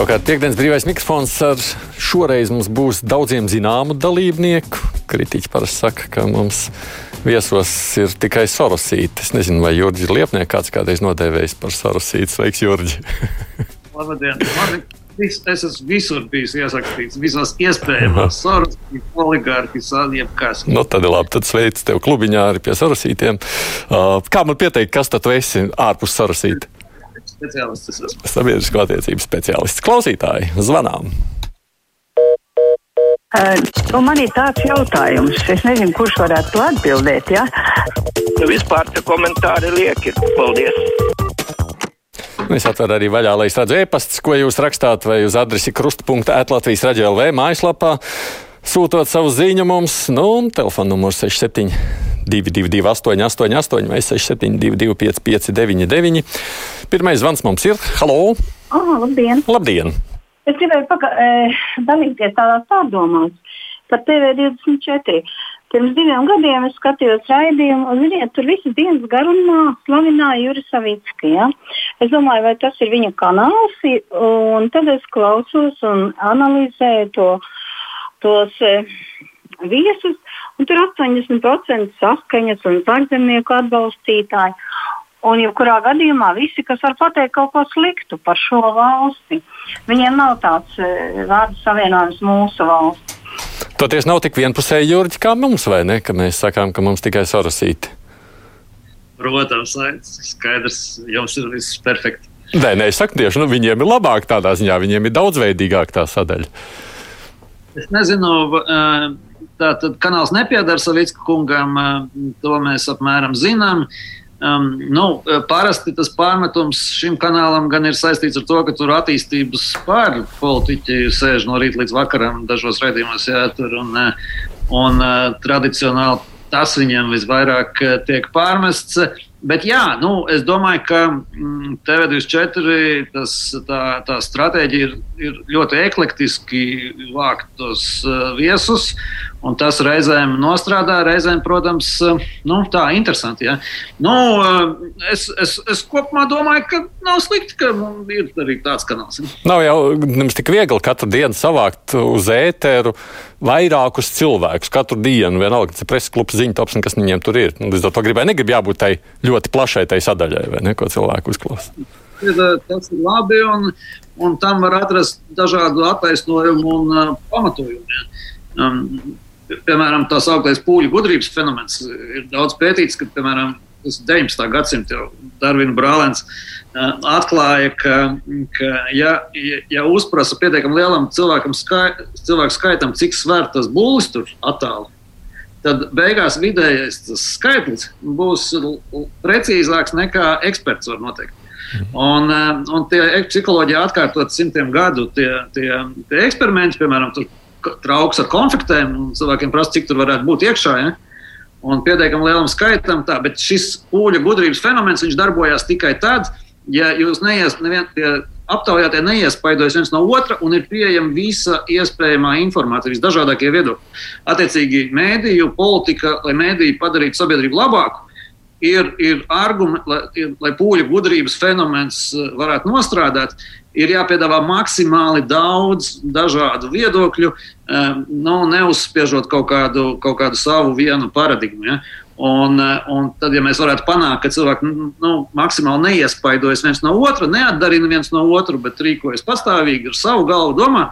Savukārt, piekdienas brīvais mikrofons ar šoreiz mums būs daudziem zināmu dalībnieku. Kritiķi parasti saka, ka mums viesos ir tikai sorosīti. Es nezinu, vai Jurģis Liepnieks kāds kādreiz nodēvējis par sorosīti. Sveiks, Jurģi! Labdien! Es esmu visur bijis iesaistīts, visās iespējamās sorosītās, oligārhijas, jebkas. Nu, tad ir labi, tad sveic tev klubiņā arī pie sorosītiem. Uh, kā man pieteikt, kas tad tu esi ārpus sorosīta? Speciālists esmu. Sabiedrisko attiecību speciālists. Klausītāji, zvanām! Uh, man ir tāds jautājums, es nezinu, kurš varētu to atbildēt. Ja? Vispār tie komentāri lieki. Paldies! Nu, es atveru arī vaļā, lai es redzu e-pastus, ko jūs rakstāt, vai uz adresi krusta.ēt Latvijas raidījā LV mājaslapā. Sūtot savu ziņu mums, nu, un telefona numurs 67, 222, 888, vai 672, 559, Pirmais zvans mums ir. Halo! Oh, labdien! Labdien! Es gribēju paga, e, dalīties tādās pārdomās par TV24. Pirms diviem gadiem es skatījos raidījumu, un ziniet, tur visas dienas garumā slavināja Juris Savicki. Ja? Es domāju, vai tas ir viņa kanāls, un tad es klausos un analizēju to, tos e, viesus, un tur 80% saskaņas un zagzemnieku atbalstītāji. Un, jebkurā gadījumā, visi, kas var pateikt kaut ko sliktu par šo valsti, viņiem nav tāds e, vārdu savienojums mūsu valsts. Toties nav tik vienpusēji jūrģi kā mums, vai ne? Ka mēs sakām, ka mums tikai sarasīti. Protams, skaidrs, jums ir viss perfekti. Nē, nē, es saku tieši, nu, viņiem ir labāk tādā ziņā, viņiem ir daudzveidīgāk tā sadaļa. Es nezinu, tā tad kanāls nepiedara Savicka kungam, to mēs apmēram zinām. Um, nu, parasti tas pārmetums šim kanālam gan ir saistīts ar to, ka tur attīstības pāri politiķi sēž no rīta līdz vakaram dažos raidījumos jātur. Un, un tradicionāli tas viņiem visvairāk tiek pārmests. Bet jā, nu, es domāju, ka mm, TV24 tas, tā, tā stratēģija ir, ir ļoti eklektiski vākt tos uh, viesus. Un tas reizēm nostrādā, reizēm, protams, uh, nu, tā ir interesanti. Ja? Nu, uh, es, es, es kopumā domāju, ka nav slikti, ka ir arī tāds kanāls. Nav jau nemaz tik viegli katru dienu savākt uz ēteru vairākus cilvēkus. Katru dienu, vienalga, tas ir preses klubs, ziņtops un kas viņiem tur ir. Nu, līdz ar to gribēju, negribu jābūt tai ļoti plašai tai sadaļai, vai ne, ko cilvēku uzklausa. Tas ir labi, un, un tam var atrast dažādu attaisnojumu un uh, pamatojumu. Ja. Um, piemēram, tā sauktais pūļu gudrības fenomens ir daudz pētīts, ka, piemēram, tas 19. gadsimta jau Darvina brālēns uh, atklāja, ka, ka ja, ja, uzprasa pietiekami lielam cilvēkam skai, cilvēku skaitam, cik svēr tas būs tur attālu, tad beigās vidējais skaitlis būs precīzāks nekā eksperts var noteikt. Un, eh, un tie psiholoģija atkārtot simtiem gadu tie, tie, tie eksperimenti, piemēram, trauks ar konfliktēm, un cilvēkiem prasa, cik tur varētu būt iekšā. Ja? Un pietiekami lielam skaitam tā, bet šis pūļa gudrības fenomens darbojās tikai tad, ja jūs neies nevien pie aptaujātie neiespaidojas viens no otra un ir pieejama visa iespējamā informācija, visdažādākie viedokļi. Attiecīgi, mēdīju politika, lai mēdīju padarītu sabiedrību labāku, ir, ir argumenti, lai, lai pūļu gudrības fenomens eh, varētu nostrādāt. Ir jāpiedāvā maksimāli daudz dažādu viedokļu, eh, nu, neuzspiežot kaut kādu, kaut kādu savu vienu paradigmu. Ja? Un, eh, un tad, ja mēs varētu panākt, ka cilvēki nu, maksimāli neiespaidojas viens no otra, neatdarina viens no otru, bet rīkojas pastāvīgi ar savu galvu, domā,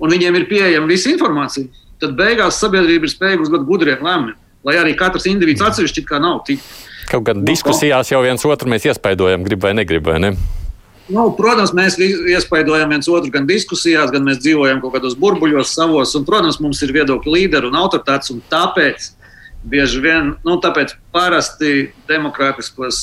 un viņiem ir pieejama visa informācija, tad beigās sabiedrība ir spējīga uzgot gudriem lēmumiem. Lai arī katrs indivīds atsevišķi kā nav tik. Kaut gan diskusijās jau viens otru mēs iespaidojam, grib vai negrib, vai ne? Nu, protams, mēs iespaidojam viens otru gan diskusijās, gan mēs dzīvojam kaut kādos burbuļos savos. Un, protams, mums ir viedokļu līderi un autoritātes. Un tāpēc bieži vien, nu, tāpēc parasti demokrātiskos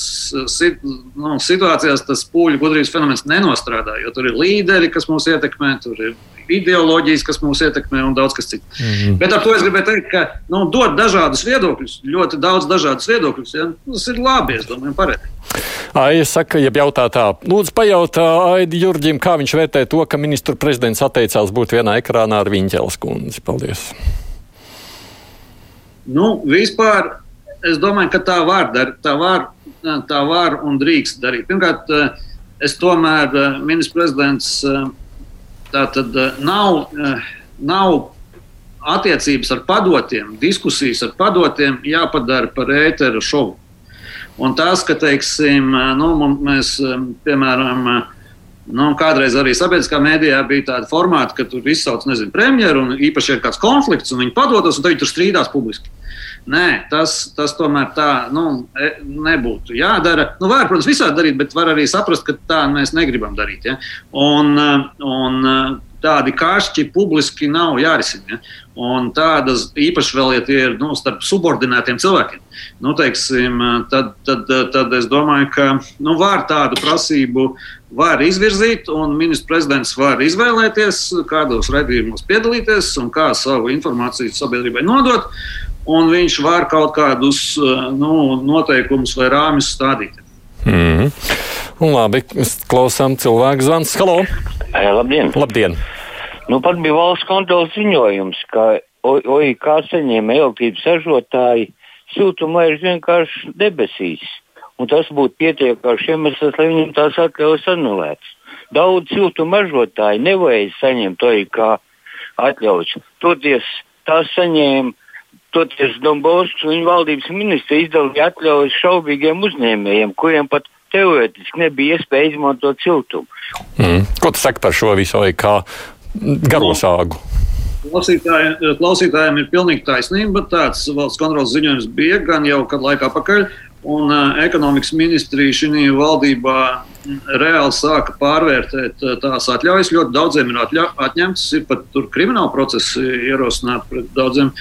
sit, nu, situācijās tas pūļu gudrības fenomens nenostrādā, jo tur ir līderi, kas mūs ietekmē, tur ir ideoloģijas, kas mūs ietekmē un daudz kas cits. Mm -hmm. Bet ar to es gribēju teikt, ka nu, dot dažādus viedokļus, ļoti daudz dažādus viedokļus, ja, tas ir labi, es domāju, pareizi. Aija saka, ja jautā tā, lūdzu, pajautā Aidi Jurģim, kā viņš vērtē to, ka ministru prezidents atteicās būt vienā ekrānā ar Viņķēlas kundzi. Paldies! Nu, vispār es domāju, ka tā var darīt. Tā var, tā var un drīkst darīt. Pirmkārt, es tomēr ministrs prezidents Tā tad nav, nav attiecības ar padotiem, diskusijas ar padotiem jāpadara par ēteru šovu. Un tas, ka, teiksim, nu, mēs, piemēram, nu, kādreiz arī sabiedriskā mēdījā bija tāda formāta, ka tur izsauc, nezinu, premjeru, un īpaši ir kāds konflikts, un viņi padodas, un tad viņi tur strīdās publiski. Nē, tas, tas tomēr tā nu, e, nebūtu jādara. Nu, var, protams, visādi darīt, bet var arī saprast, ka tā mēs negribam darīt. Ja? Un, un tādi kašķi publiski nav jārisina. Ja? Un tādas īpaši vēl, ja tie ir nu, starp subordinētiem cilvēkiem, nu, teiksim, tad, tad, tad es domāju, ka nu, var tādu prasību var izvirzīt, un ministrs prezidents var izvēlēties, kādos raidījumos piedalīties un kā savu informāciju sabiedrībai nodot. Un viņš var kaut kādus nu, noteikumus vai rāmjus stādīt. Mm. Un labi, klausām cilvēku zvans. Halo! Labdien! Labdien. Nu, pat bija valsts kontrols ziņojums, ka OIK saņēma elektrības ražotāji siltumlaižu vienkārši debesīs. Un tas būtu pietiekošs iemesls, lai viņiem tās atļaujas anulētas. Daudz siltuma ražotāji nevajag saņemt OIK atļaujas. Toties tās saņēma Toties Dombovskis un viņa valdības ministri izdalīja atļaujas šaubīgiem uzņēmējiem, kuriem pat teorētiski nebija iespēja izmantot siltumu. Mm. Ko tu saki par šo visu OIK garosāgu? Klausītājiem, klausītājiem ir pilnīgi taisnība. Tāds valsts kontrols ziņojums bija gan jau kādu laiku atpakaļ, un uh, ekonomikas ministrija šajā valdībā reāli sāka pārvērtēt tās atļaujas. Ļoti daudziem ir atļa, atņemtas, ir pat krimināla procesi ierosināti pret daudziem.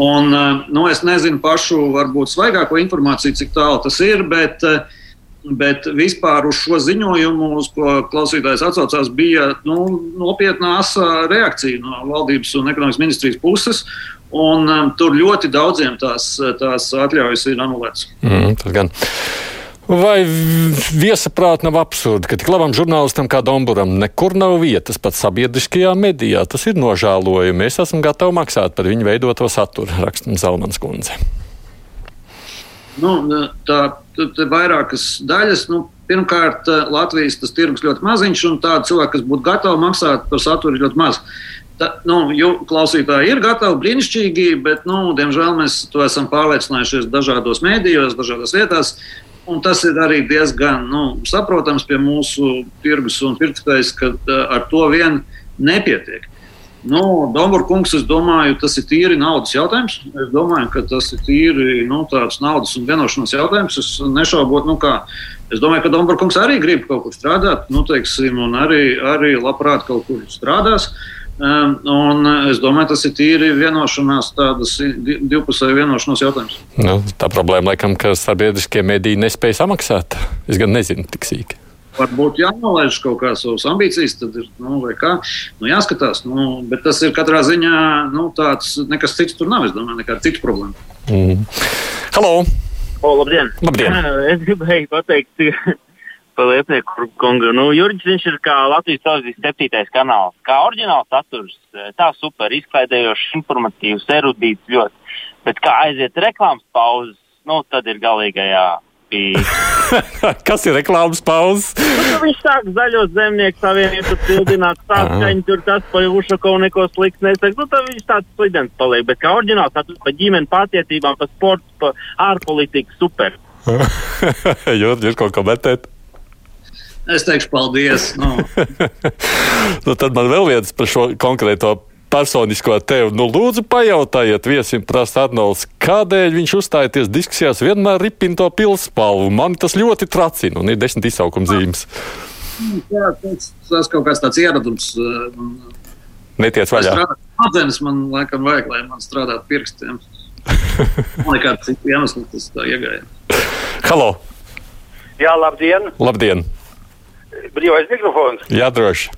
Un, nu, es nezinu pašu, varbūt svaigāko informāciju, cik tālu tas ir, bet, bet vispār uz šo ziņojumu, uz ko klausītājs atsaucās, bija nu, nopietna asa reakcija no valdības un ekonomikas ministrijas puses. Un, um, tur ļoti daudziem tās, tās atļaujas ir anulētas. Mm, tas gan. Vai viesaprāt nav absurdi, ka tik labam žurnālistam kā Domburam nekur nav vietas pat sabiedriskajā medijā? Tas ir nožēlojami. Es esmu gatavs maksāt par viņu veidoto saturu, raksta Zalmans kundze. Nu, tā ir vairākas daļas. Nu, pirmkārt, Latvijas tirgus ļoti maziņš, un tādu cilvēku, kas būtu gatavi maksāt par saturu, ir ļoti maz. Ta, nu, klausītāji ir gatavi, brīnišķīgi, bet, nu, diemžēl, mēs to esam pārliecinājušies dažādos mēdījos, dažādās vietās. Un tas ir arī diezgan nu, saprotams pie mūsu tirgus un pirkstājs, ka uh, ar to vien nepietiek. Nu, Dombūra kungs, es domāju, tas ir tīri naudas jautājums. Es domāju, ka tas ir tīri nu, tāds naudas un vienošanās jautājums. Es nešaubos, nu kā. Es domāju, ka Dombūra kungs arī grib kaut kur strādāt, nu, teiksim, un arī, arī labprāt kaut kur strādās. Um, un es domāju, tas ir tīri vienošanās, tādas divpusēju vienošanās jautājums. Nu, tā problēma, laikam, ka sabiedriskie mediji nespēja samaksāt. Es gan nezinu tik sīki. Varbūt jānolaiž kaut kādas savas ambīcijas, tad ir nu, kā, nu, jāskatās. Nu, bet tas ir katrā ziņā nu, tāds, nekas cits tur nav. Es domāju, nekāda cita problēma. Mm. Halo! O, labdien! labdien. Es gribēju pateikt, par Lietnieku kungu. Nu, Jurģis viņš ir kā Latvijas televīzijas septītais kanāls. Kā oriģināls saturs, tā super izklaidējošs, informatīvs, erudīts ļoti. Bet kā aiziet reklāmas pauzes, nu, tad ir galīgajā. Kas ir reklāmas pauzes? Nu, viņš sāk zaļos zemnieku savienību pildināt, sāk skaņu tur tas pa Ušakovu neko slikts nesaka. Nu, tad viņš tāds slidens paliek. Bet kā oriģināls saturs pa ģimeni, patietībām, pa sportu, pa ārpolitiku, super. Jurģis, ir ko komentēt? Es teikšu, paldies. Nu. nu, tad man vēl viens par šo konkrēto personisko tevi. Nu, lūdzu, pajautājiet viesim, prasa Arnolds, kādēļ viņš uzstājoties diskusijās vienmēr ripina to pilspalvu. Man tas ļoti tracina un ir desmit izsaukuma zīmes. Jā, tas, tas kaut kāds tāds ieradums. Netiec vaļā. Smadzenes man laikam vajag, lai man strādātu pirkstiem. Man nekāda cita iemesla tas tā iegāja. Halo! Jā, labdien! Labdien! Brīvais mikrofons. Jā, droši.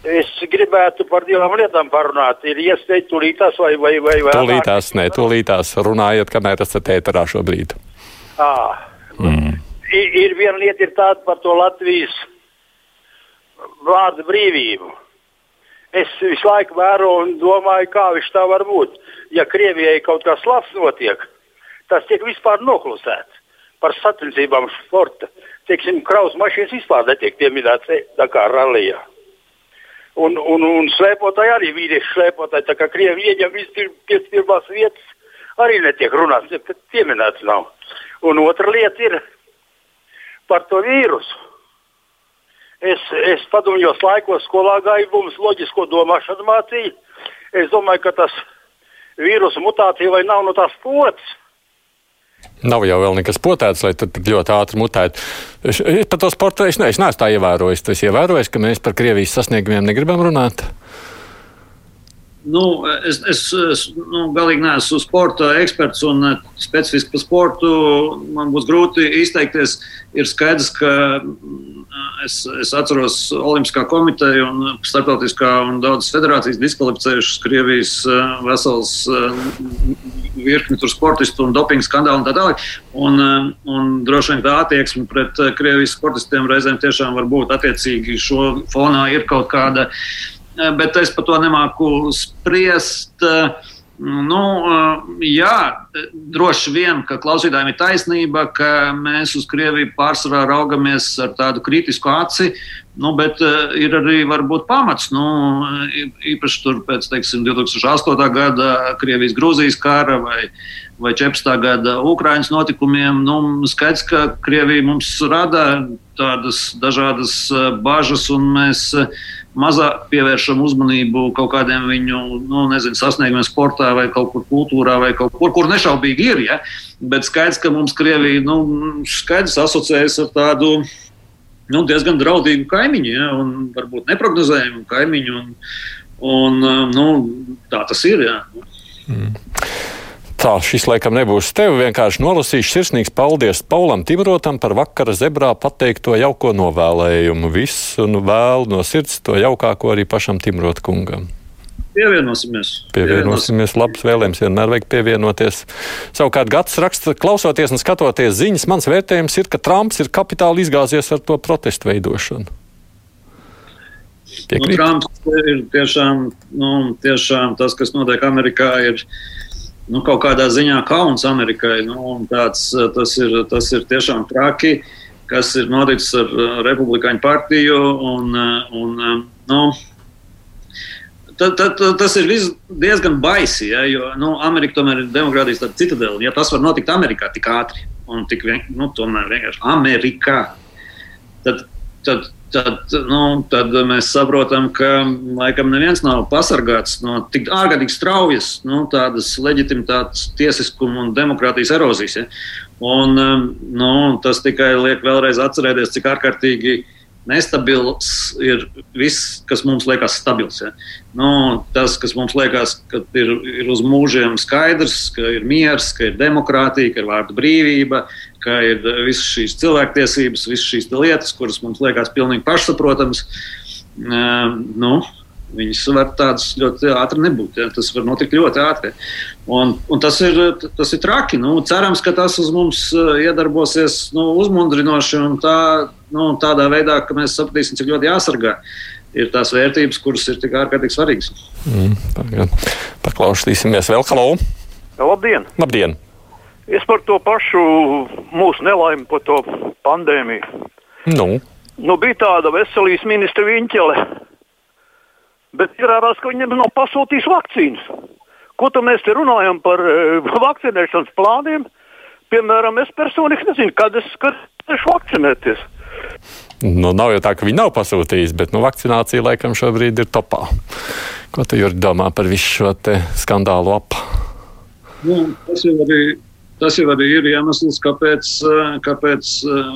Es gribētu par divām lietām parunāt. Ir iespēja tūlītās vai, vai, vai vēl? Tūlītās, nē, tūlītās runājot, kamēr esat ēterā šobrīd. À, mm. ir, ir viena lieta ir tāda par to Latvijas vārdu brīvību. Es visu laiku vēroju un domāju, kā viņš tā var būt. Ja Krievijai kaut kas labs notiek, tas tiek vispār noklusēts par sacensībām sporta teiksim, kraus mašīnas vispār netiek pieminētas tā kā rallijā. Un, un, un slēpotāji arī vīrieši slēpotāji. Tā kā Krievi ieņem visas pirmās vietas, arī netiek runāts, bet pieminēts nav. Un otra lieta ir par to vīrusu. Es, es padomjos laikos skolā gāju, mums loģisko domāšanu mācīja. Es domāju, ka tas vīrusu mutācija vai nav no tās potes. Nav jau vēl nekas potēts, lai tik ļoti ātri mutētu. Es, es par to sportu es, ne, es neesmu tā ievērojis. Tu esi ievērojis, ka mēs par Krievijas sasniegumiem negribam runāt? Nu, es es, es nu, galīgi neesmu sporta eksperts un eh, specifiski par sportu. Man būs grūti izteikties. Ir skaidrs, ka mm, es, es atceros Olimpiskā komiteja un starptautiskā un daudzas federācijas diskvalificējušas Krievijas eh, vesels eh, virkni sportistu un dopingu skandālu un tā tālāk. Un, un droši vien tā attieksme pret Krievijas sportistiem reizēm tiešām var būt attiecīgi. Šo fonā ir kaut kāda bet es par to nemāku spriest. Eh, nu, eh, jā, droši vien, ka klausītājiem ir taisnība, ka mēs uz Krieviju pārsvarā raugamies ar tādu kritisku aci, nu, bet ir arī varbūt pamats. Nu, īpaši tur pēc teiksim, 2008. gada Krievijas-Grūzijas kara vai, vai 14. gada Ukraiņas notikumiem. Nu, skaidrs, ka Krievija mums rada tādas dažādas bažas un mēs mazāk pievēršam uzmanību kaut kādiem viņu nu, nezinu, sasniegumiem sportā vai kaut kur kultūrā vai kaut kur, kur nešaubīgi ir. Ja? Bet skaidrs, ka mums Krievija nu, skaidrs asociējas ar tādu nu, diezgan draudīgu kaimiņu ja? un varbūt neparedzējumu kaimiņu. Un, un, nu, tā tas ir. Ja? Mm. Tā šis laikam nebūs tev. Vienkārši nolasīšu sirsnīgs paldies Paulam Timrotam par vakara zebrā pateikto jauko novēlējumu. Visu nu vēlu no sirds to jaukāko arī pašam Timrota kungam. Pievienosimies. Pievienosimies. Labs vēlējums vienmēr vajag pievienoties. Savukārt Gats raksta, klausoties un skatoties ziņas, mans vērtējums ir, ka Trumps ir kapitāli izgāzies ar to protestu veidošanu. Nu, Trumps ir tiešām, nu, tiešām tas, kas notiek Amerikā, ir nu, kaut kādā ziņā kauns Amerikai. Nu, tāds, tas, ir, tas ir tiešām traki, kas ir noticis ar Republikāņu partiju. Un, un, nu, Tad, tad, tas ir diezgan baisi, ja, jo nu, Amerika tomēr ir demokrātijas citadela. Ja tas var notikt Amerikā tik ātri un tik vien, nu, vienkārši Amerikā, tad, tad tad, nu, tad mēs saprotam, ka laikam neviens nav pasargāts no tik ārkārtīgi straujas nu, leģitimitātes, tiesiskuma un demokrātijas erozijas. Ja? Un, um, nu, tas tikai liek vēlreiz atcerēties, cik ārkārtīgi nestabils ir viss, kas mums liekas stabils. Ja? Nu, tas, kas mums liekas, ka ir, ir uz mūžiem skaidrs, ka ir miers, ka ir demokrātija, ka ir vārda brīvība, ka ir visas šīs cilvēktiesības, visas šīs lietas, kuras mums liekas pilnīgi pašsaprotamas. Nu, Viņas var tādas ļoti ātri nebūt. Ja? Tas var notikt ļoti ātri. Un, un tas, ir, tas ir traki. Nu, cerams, ka tas uz mums iedarbosies nu, uzmundrinoši un tā, nu, tādā veidā, ka mēs sapratīsim, cik ļoti jāsargā ir tās vērtības, kuras ir tik ārkārtīgi svarīgas. Mm, paklausīsimies vēl, Halo! Labdien! Labdien. Es par to pašu mūsu nelaimi, par to pandēmiju. Nu. Nu, bija tāda veselības ministra Viņķele, bet izrādās, ka viņam nav pasūtījis vakcīnas. Ko tad mēs te runājam par uh, vakcinēšanas plāniem? Piemēram, es personīgi nezinu, kad es gribēšu vakcinēties. Nu, nav jau tā, ka viņi nav pasūtījuši, bet nu, vakcinācija laikam šobrīd ir topā. Ko tu domā par visu šo skandālu ap? Nu, tas jau arī Tas jau arī ir iemesls, kāpēc, eh, kāpēc eh,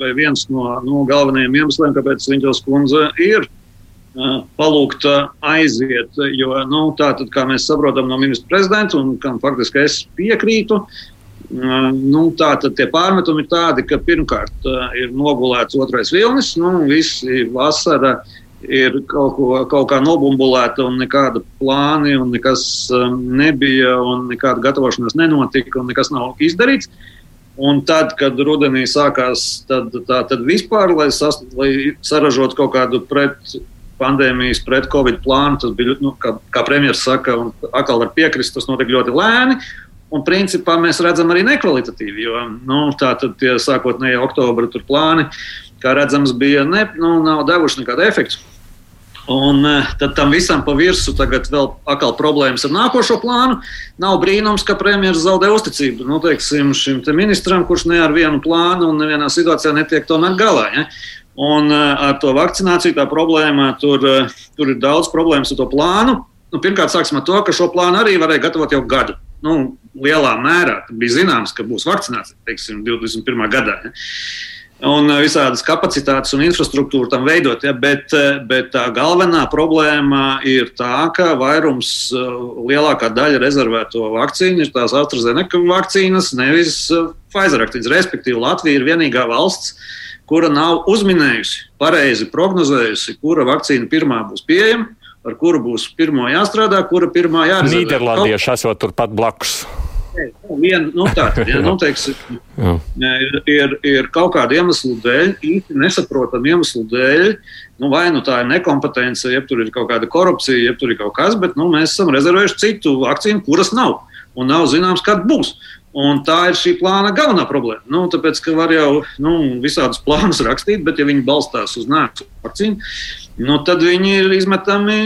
vai viens no, no galvenajiem iemesliem, kāpēc Viņģels kundze ir palūgta aiziet. Jo nu, tā, tad, kā mēs saprotam no ministra prezidenta, un kam faktiski es piekrītu, nu, tā tad tie pārmetumi ir tādi, ka pirmkārt ir nogulēts otrais vilnis, nu, visi vasara ir kaut, ko, kaut kā nobumbulēta un nekāda plāna, un nekas nebija, un nekāda gatavošanās nenotika, un nekas nav izdarīts. Un tad, kad rudenī sākās, tad, tā, tad vispār, lai, sas, lai saražotu kaut kādu pret pandēmijas, pret covid plānu, tas bija, nu, kā, kā premjerministrs saka, un atkal var piekrist, tas notika ļoti lēni. Un principā mēs redzam arī nekvalitatīvi, jo nu, tā tad tie sākotnēji oktobra plāni, kā redzams, bija ne, nu, nav devuši nekādu efektu. Un tad tam visam pa virsmu tagad vēl atkal problēmas ar nākošo plānu. Nav brīnums, ka premjerministrs zaudē uzticību nu, teiksim, šim te ministram, kurš ne ar vienu plānu un nevienā situācijā netiek tomēr galā. Ja? Un ar to vakcināciju tā problēma, tur, tur ir daudz problēmas ar to plānu. Nu, pirmkārt, sāksim ar to, ka šo plānu arī varēja gatavot jau gadu. Nu, lielā mērā bija zināms, ka būs vakcinācija teiksim, 21. gadā. Ja? un eh, visādas kapacitātes un infrastruktūru tam veidot. Ja, bet, eh, bet tā galvenā problēma ir tā, ka vairums, eh, lielākā daļa rezervēto vakcīnu ir tās AstraZeneca vakcīnas, nevis Pfizer vakcīnas. Respektīvi, Latvija ir vienīgā valsts, kura nav uzminējusi, pareizi prognozējusi, kura vakcīna pirmā būs pieejama. Ar kuru būs pirmā jāstrādā, kura pirmā jārezervē. Nīderlandieši esot turpat blakus. Viena, nu, tā ja, nu, teiksim, ir, ir, ir kaut kāda iemesla dēļ, īsti nesaprotama iemesla dēļ, nu, vai nu tā ir nekompetence, jeb tur ir kaut kāda korupcija, jeb tur ir kaut kas, bet nu, mēs esam rezervējuši citu vakcīnu, kuras nav. Un nav zināms, kad būs. Un tā ir šī plāna galvenā problēma. Nu, tāpēc, ka var jau nu, visādus plānus rakstīt, bet ja viņi balstās uz nākotnes vakcīnu, nu, tad viņi ir izmetami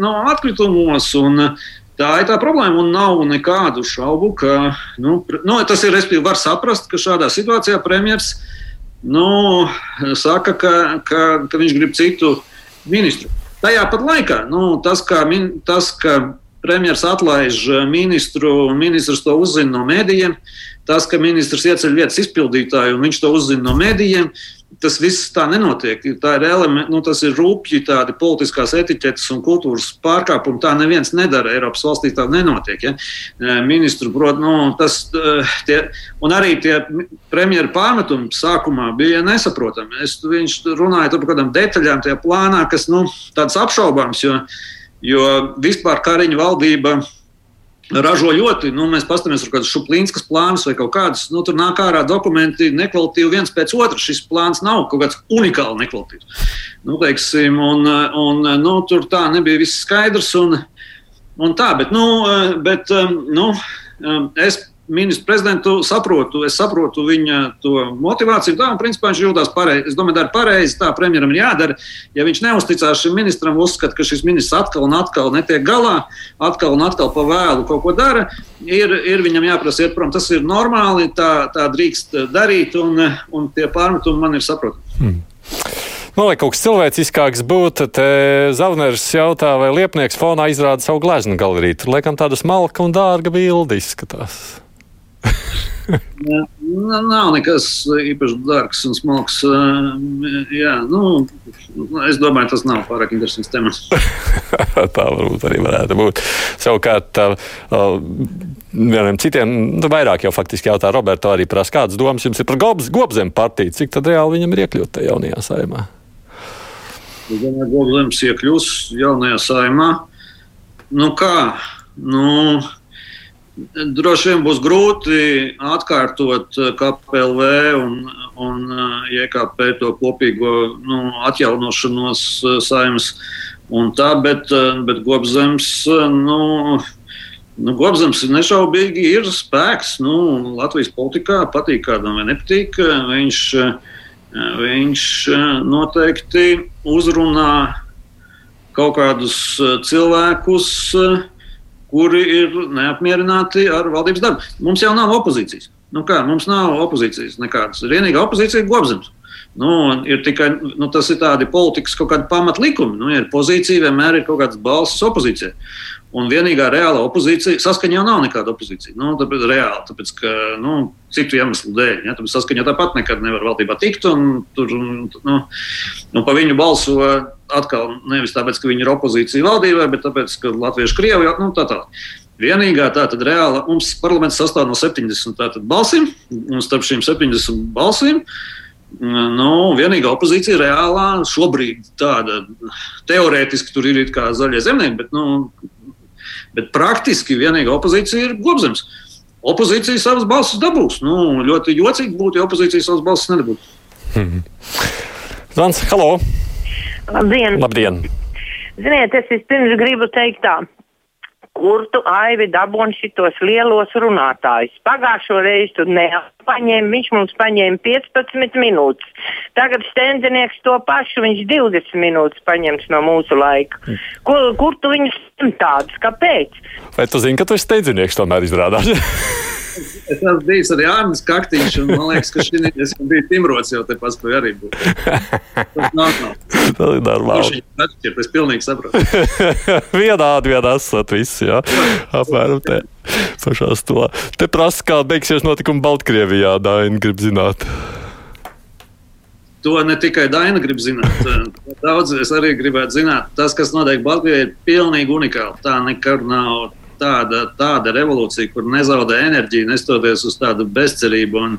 no atkritumos. Un, Tā ir tā problēma, un nav nekādu šaubu, ka nu, nu, tas ir. Respektīvi, var saprast, ka šādā situācijā premjerministrs nu, saka, ka, ka, ka viņš grib citu ministru. Tajā pat laikā nu, tas, ka, tas, ka premjerministrs atlaiž ministru, un ministrs to uzzina no mēdījiem, tas, ka ministrs ieceļ vietas izpildītāju un viņš to uzzina no mēdījiem, tas viss tā nenotiek. Tā ir element, nu, tas ir rūpīgi tādi politiskās etiķetes un kultūras pārkāpumi. Tā neviens nedara. Eiropas valstī tā nenotiek. Ja? Ministru, prot, nu, tas, tie, un arī tie premjeras pārmetumi sākumā bija nesaprotami. Es, viņš runāja par kādām detaļām tajā plānā, kas nu, tādas apšaubāmas, jo, jo vispār Kariņa valdība ražo ļoti. Nu, mēs paskatāmies uz kādus šuplīnskas plānus vai kaut kādus. Nu, tur nāk ārā dokumenti nekvalitīvi viens pēc otra. Šis plāns nav kaut kāds unikāli nekvalitīvs. Nu, teiksim, un, un, nu, tur tā nebija viss skaidrs. Un, un tā, bet, nu, bet, nu, es ministru prezidentu saprotu, es saprotu viņa motivāciju. Tā, un principā viņš jūtas pareizi. Es domāju, dara pareizi. Tā premjeram ir jādara. Ja viņš neusticās šim ministram, uzskata, ka šis ministrs atkal un atkal netiek galā, atkal un atkal pa vēlu kaut ko dara, ir, ir viņam jāprasa iet prom. Tas ir normāli, tā, tā drīkst darīt, un, un tie pārmetumi man ir saprotami. Hmm. Nu, lai kaut kas cilvēciskāks būtu, tad Zavners jautā, vai liepnieks fonā izrāda savu gleznu galeriju. Tur laikam tāda smalka un dārga bilde izskatās. Nav nekas īpaši dārgs un smalks. Jā, nu, es domāju, tas nav pārāk interesants temats. tā varbūt arī varētu būt. Savukārt, vienam citiem, nu, vairāk jau faktiski jautā Roberto arī prasa, kādas domas jums ir par Gobs, Gobzem partiju, cik tad reāli viņam ir iekļūt tajā jaunajā saimā? Es domāju, Gobzems iekļūs jaunajā saimā. Nu kā? Nu, Droši vien būs grūti atkārtot eh, KPLV un, un eh, JKP to kopīgo nu, atjaunošanos eh, saimnes un tā, bet, bet Gobzems, nu, nu, Gobzems nešaubīgi ir spēks nu, Latvijas politikā, patīk kādam vai nepatīk. Viņš, viņš noteikti uzrunā kaut kādus cilvēkus, kuri ir neapmierināti ar valdības darbu. Mums jau nav opozīcijas. Nu kā, mums nav opozīcijas nekādas. Vienīgā opozīcija ir Gobzems. Nu, ir tikai nu, tas ir tādi politikas kaut kādi pamatlikumi. Nu, ir pozīcija, vienmēr ir kaut kādas balsis opozīcijai. Un vienīgā reāla opozīcija, saskaņā jau nav nekāda opozīcija. Nu, tāpēc, reāli, tāpēc, ka nu, citu iemeslu dēļ. Ja, tāpēc saskaņā tāpat nekad nevar valdībā tikt. Tur nu, nu, pa viņu balso atkal nevis tāpēc, ka viņi ir opozīcija valdībai, bet tāpēc, ka Latviešu krievi nu, tā tā. Vienīgā tā tad reāla mums parlaments sastāv no 70 balsīm, un starp šīm 70 balsīm nu, vienīgā opozīcija reālā šobrīd tāda teorētiski tur ir kā zaļie zemnieki, bet, nu, bet praktiski vienīgā opozīcija ir Gobzems. Opozīcija savas balsis dabūs. Nu, ļoti jocīgi būtu, ja opozīcija savas balsis nedabūtu. Hmm. Zvans, halo! Labdien! Labdien. Ziniet, es vispirms gribu teikt tā. kur tu aivi dabūni šitos lielos runātājus. Pagājušo reizi tu nepaņēmi, viņš mums paņēma 15 minūtes. Tagad stendinieks to pašu, viņš 20 minūtes paņems no mūsu laika. Kur, kur tu viņus tādus? Kāpēc? Vai tu zini, ka tu esi steidzinieks tomēr izrādās? Es esmu bijis arī Arnēs Kaktiņš, un man liekas, ka šī es biju Timrots jau te paspēju arī būt. Tas nav nav. Tas ir normāli. Es pilnīgi saprotu. Vienādi vien esat visi, jā. Apmēram te. Pašā stulā. Te prasa, kā beigsies notikumi Baltkrievijā, Daina grib zināt. To ne tikai Daina grib zināt. Daudz es arī gribētu zināt. Tas, kas notiek Baltkrievijā, ir pilnīgi unikāli. Tā nekad nav tāda, tāda revolūcija, kur nezaudē enerģiju, nestoties uz tādu bezcerību un,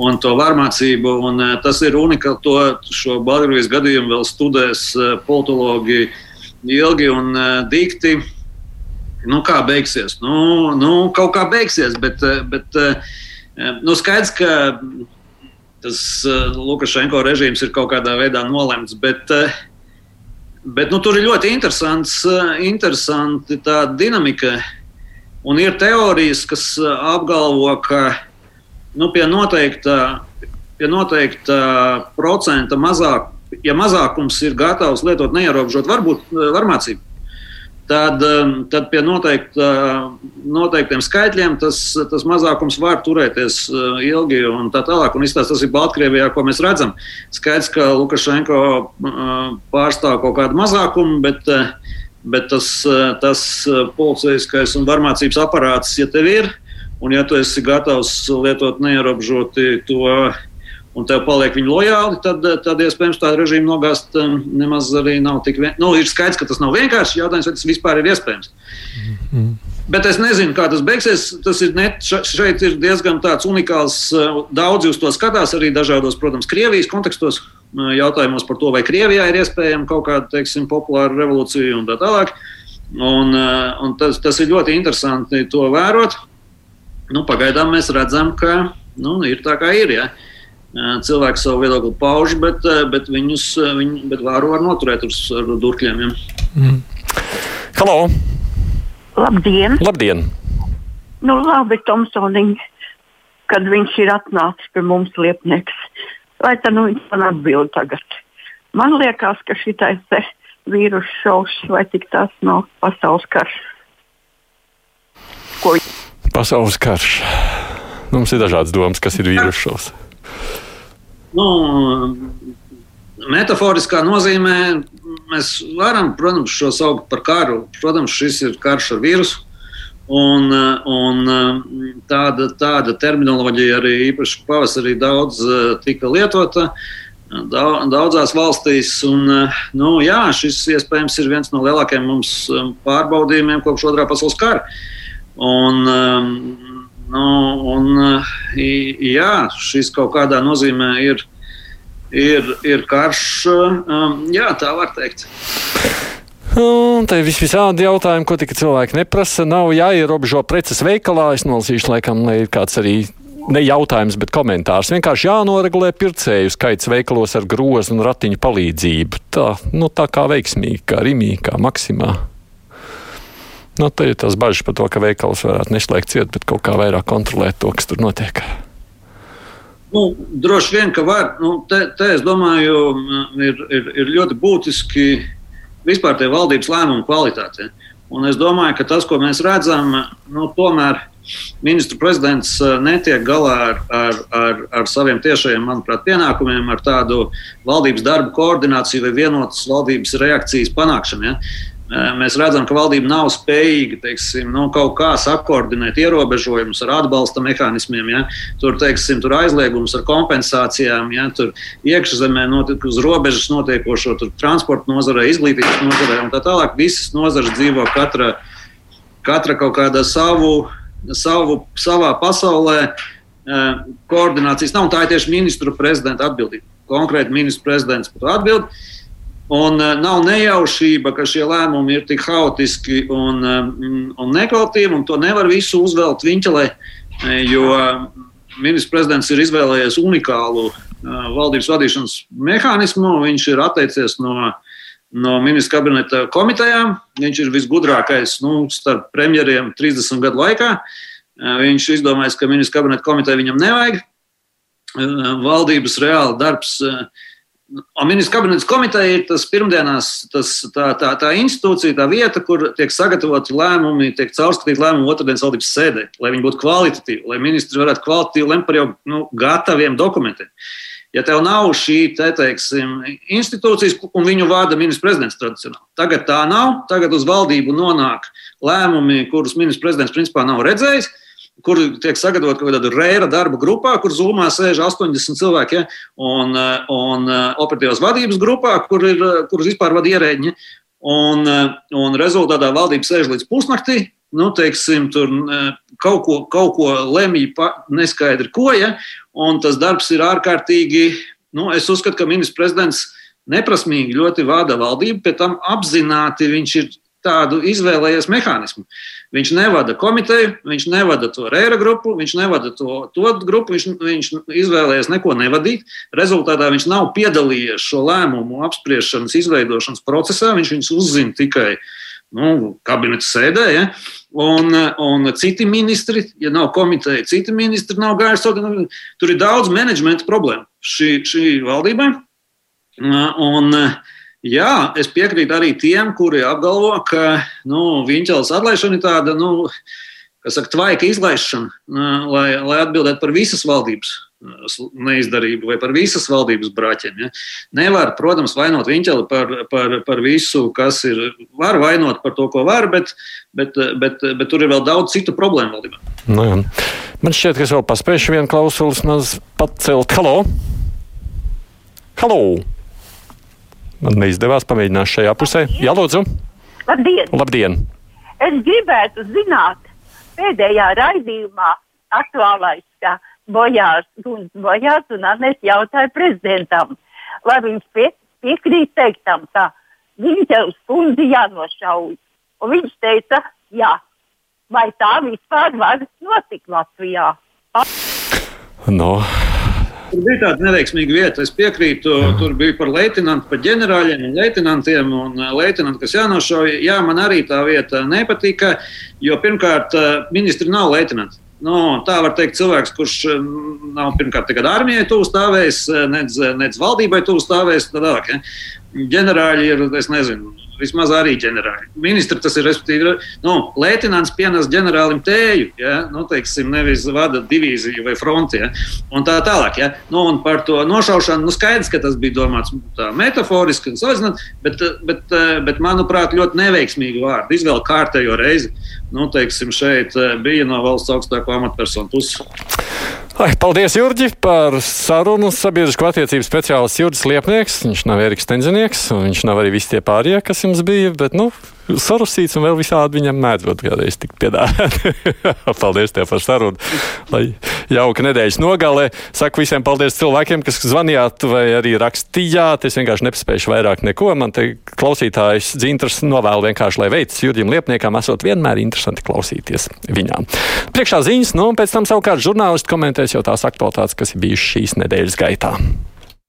un to varmācību. Un, uh, tas ir unikāli. To šo Baltkrievijas gadījumu vēl studēs uh, politologi ilgi un uh, dikti. Nu, kā beigsies? Nu, nu, kaut kā beigsies, bet, bet nu, skaidrs, ka tas Lukašenko režīms ir kaut kādā veidā nolemts. Bet, uh, Bet nu, tur ir ļoti interesants, interesanti tā dinamika. Un ir teorijas, kas apgalvo, ka nu, pie, noteikta, pie noteikta procenta mazāk, ja mazākums ir gatavs lietot neierobežot varbūt varmācību, tad, tad pie noteikta, noteiktiem skaitļiem tas, tas mazākums var turēties ilgi un tā tālāk. Un izstāst, tas ir Baltkrievijā, ko mēs redzam. Skaidrs, ka Lukašenko pārstāv kaut kādu mazākumu, bet, bet tas, tas policiskais un varmācības aparāts, ja tev ir, un ja tu esi gatavs lietot neierobežoti to un tev paliek viņi lojāli, tad, tad iespējams tādu režīmu nogāzt nemaz arī nav tik vienkārši. Nu, ir skaidrs, ka tas nav vienkārši jautājums, vai tas vispār ir iespējams. Mm. Bet es nezinu, kā tas beigsies. Tas ir net, šeit ir diezgan unikāls. Daudzi uz to skatās, arī dažādos, protams, Krievijas kontekstos, jautājumos par to, vai Krievijā ir iespējama kaut kāda, teiksim, populāra revolūcija un tā tālāk. Un, un tas, tas ir ļoti interesanti to vērot. Nu, pagaidām mēs redzam, ka nu, ir tā kā ir. Ja. Cilvēki savu viedokli pauž, bet, bet viņus viņu, bet vāru var noturēt uz, durkļiem. Ja. Mm. Halo! Labdien! Labdien! Nu, labi, Tomsoniņ, kad viņš ir atnācis pie mums liepnieks. Lai tā nu viņš man atbild tagad. Man liekas, ka šitais vīrusu šovs vai tik tas nav pasaules karš. Ko? Pasaules karš. Mums ir dažādas domas, kas ir vīrusu šovs. Nu, metaforiskā nozīmē mēs varam, protams, šo saukt par karu. Protams, šis ir karš ar vīrusu. Un, un tāda, tāda terminoloģija arī īpaši pavasarī daudz tika lietota daudzās valstīs. Un, nu, jā, šis iespējams ir viens no lielākajiem mums pārbaudījumiem kopš otrā pasaules kara. Un, nu, un, jā, šis kaut kādā nozīmē ir, ir, ir karš. Jā, tā var teikt. Un te vis visādi jautājumi, ko tikai cilvēki neprasa. Nav jāierobežo preces veikalā. Es nolasīšu, laikam, lai ir kāds arī ne jautājums, bet komentārs. Vienkārši jānoregulē pircēju skaits veikalos ar grozu un ratiņu palīdzību. Tā, nu, tā kā veiksmīgi, kā Rimī, kā Maksimā. Nu, te ir tas bažas par to, ka veikals varētu neslēgt ciet, bet kaut kā vairāk kontrolēt to, kas tur notiek. Nu, droši vien, ka var. Nu, te, te, es domāju, ir, ir, ir ļoti būtiski vispār tie valdības lēmumu kvalitāte. Un es domāju, ka tas, ko mēs redzam, nu, tomēr ministru prezidents netiek galā ar, ar, ar, ar saviem tiešajiem, manuprāt, pienākumiem, ar tādu valdības darbu koordināciju vai vienotas valdības reakcijas panākšanu. Ja? Mēs redzam, ka valdība nav spējīga teiksim, nu, kaut kā sakoordinēt ierobežojumus ar atbalsta mehānismiem. Ja? Tur, teiksim, tur aizliegums ar kompensācijām, ja? tur iekšzemē notiek, uz robežas notiekošo, transporta nozarē, izglītības nozarē un tā tālāk. Visas nozares dzīvo katra, katra kaut kādā savu, savu, savā pasaulē. Koordinācijas nav, tā ir tieši ministru prezidenta atbildība. Konkrēti ministru prezidents par to atbildību. Un uh, nav nejaušība, ka šie lēmumi ir tik haotiski un, um, un nekvalitatīvi, un to nevar visu uzvelt viņķelē, jo ministrs prezidents ir izvēlējies unikālu uh, valdības vadīšanas mehānismu. Viņš ir atteicies no no ministra kabineta komitejām. Viņš ir visgudrākais nu, starp premjeriem 30 gadu laikā. Viņš izdomājis, ka ministra kabineta komiteja viņam nevajag. Valdības reāli darbs Un ministrs kabinets komiteja ir tas pirmdienās, tas, tā, tā, tā institūcija, tā vieta, kur tiek sagatavoti lēmumi, tiek caurskatīti lēmumi otrdienas valdības sēdē, lai viņi būtu kvalitatīvi, lai ministri varētu kvalitatīvi lemt par jau nu, gataviem dokumentiem. Ja tev nav šī te, teiksim, institūcijas, un viņu vada ministrs prezidents tradicionāli, tagad tā nav. Tagad uz valdību nonāk lēmumi, kurus ministrs prezidents principā nav redzējis kur tiek sagatavot kaut kāda rēra darba grupā, kur zumā sēž 80 cilvēki, ja, un, un operatīvās vadības grupā, kur ir, kuras vispār vada ierēģi. Un, un rezultātā valdība sēž līdz pusnaktī, nu, teiksim, tur kaut ko, kaut ko lemj, neskaidri ko, ja, un tas darbs ir ārkārtīgi, nu, es uzskatu, ka ministrs prezidents neprasmīgi ļoti vada valdību, pēc tam apzināti viņš ir tādu izvēlējies mehānismu. Viņš nevada komiteju, viņš nevada to rēra grupu, viņš nevada to, to grupu, viņš, viņš izvēlējies neko nevadīt. Rezultātā viņš nav piedalījies šo lēmumu apspriešanas, izveidošanas procesā, viņš viņus uzzina tikai nu, kabineta sēdē. Ja? Un, un citi ministri, ja nav komiteja, citi ministri nav gājuši. Tur ir daudz menedžmenta problēmu šī, šī valdībai. Un, uh, Jā, es piekrītu arī tiem, kuri apgalvo, ka nu, Viņķels atlaišana ir tāda, nu, kas saka, tvaika izlaišana, lai, lai atbildētu par visas valdības neizdarību vai par visas valdības brāķiem. Ja. Nevar, protams, vainot Viņķeli par, par, par visu, kas ir. Var vainot par to, ko var, bet, bet, bet, bet tur ir vēl daudz citu problēmu valdībā. Nu, jā. Man šķiet, ka es vēl paspēju vienu klausuli pacelt. Halo! Halo! Man neizdevās pamēģināt šajā pusē. Jā, lūdzu. Labdien! Labdien. Es gribētu zināt, pēdējā raidījumā aktuālais, ka Bojārs, Bojārs un Arnēs jautāja prezidentam, vai viņš pie, piekrīt teiktam, ka Viņķels kundzi jānošauj. Un viņš teica, jā. Vai tā vispār var notikt Latvijā? No. Tur bija tāda neveiksmīga vieta. Es piekrītu, tur bija par leitenantu, par ģenerāļiem un leitenantiem. Un eh, leitenanti, kas jānošauj, jā, man arī tā vieta nepatika, jo pirmkārt, eh, ministri nav leitenanti. Nu, tā var teikt, cilvēks, kurš eh, nav pirmkārt armijai tuvu stāvējis, nedz, nedz valdībai tuvu stāvējis. Tādāk, ja. Ģenerāļi ir, es nezinu, vismaz arī ģenerāli. Ministri tas ir, respektīvi, nu, Lētinants pienes ģenerālim tēju, ja? nu, teiksim, nevis vada divīziju vai fronti, ja? un tā tālāk. Ja? Nu, un par to nošaušanu, nu, skaidrs, ka tas bija domāts tā metaforiski, bet, bet, bet, manuprāt, ļoti neveiksmīgi vārdi. Izvēle kārtējo reizi, nu, teiksim, šeit bija no valsts augstāko amatpersonu puses. Ai, paldies, Jurģi, par sarunu. Sabiedrisko attiecību speciālists Jurģis Liepnieks. Viņš nav Eriks Tenzinieks, un viņš nav arī visi tie pārējie, kas jums bija. Bet, nu, sarusīts un vēl visādi viņam mēdz būt kādreiz tik piedāvāt. paldies tev par sarunu. Lai jauka nedēļas nogalē. Saku visiem paldies cilvēkiem, kas zvanījāt vai arī rakstījāt. Es vienkārši nepaspēju vairāk neko. Man te klausītājs dzintrs novēl vienkārši, lai veids Jurģim Liepniekam esot vienmēr interesanti klausīties viņām. Priekšā ziņas, nu un pēc tam savukārt žurnālisti komentēs jau tās aktualitātes, kas ir bijušas šīs nedēļas gaitā.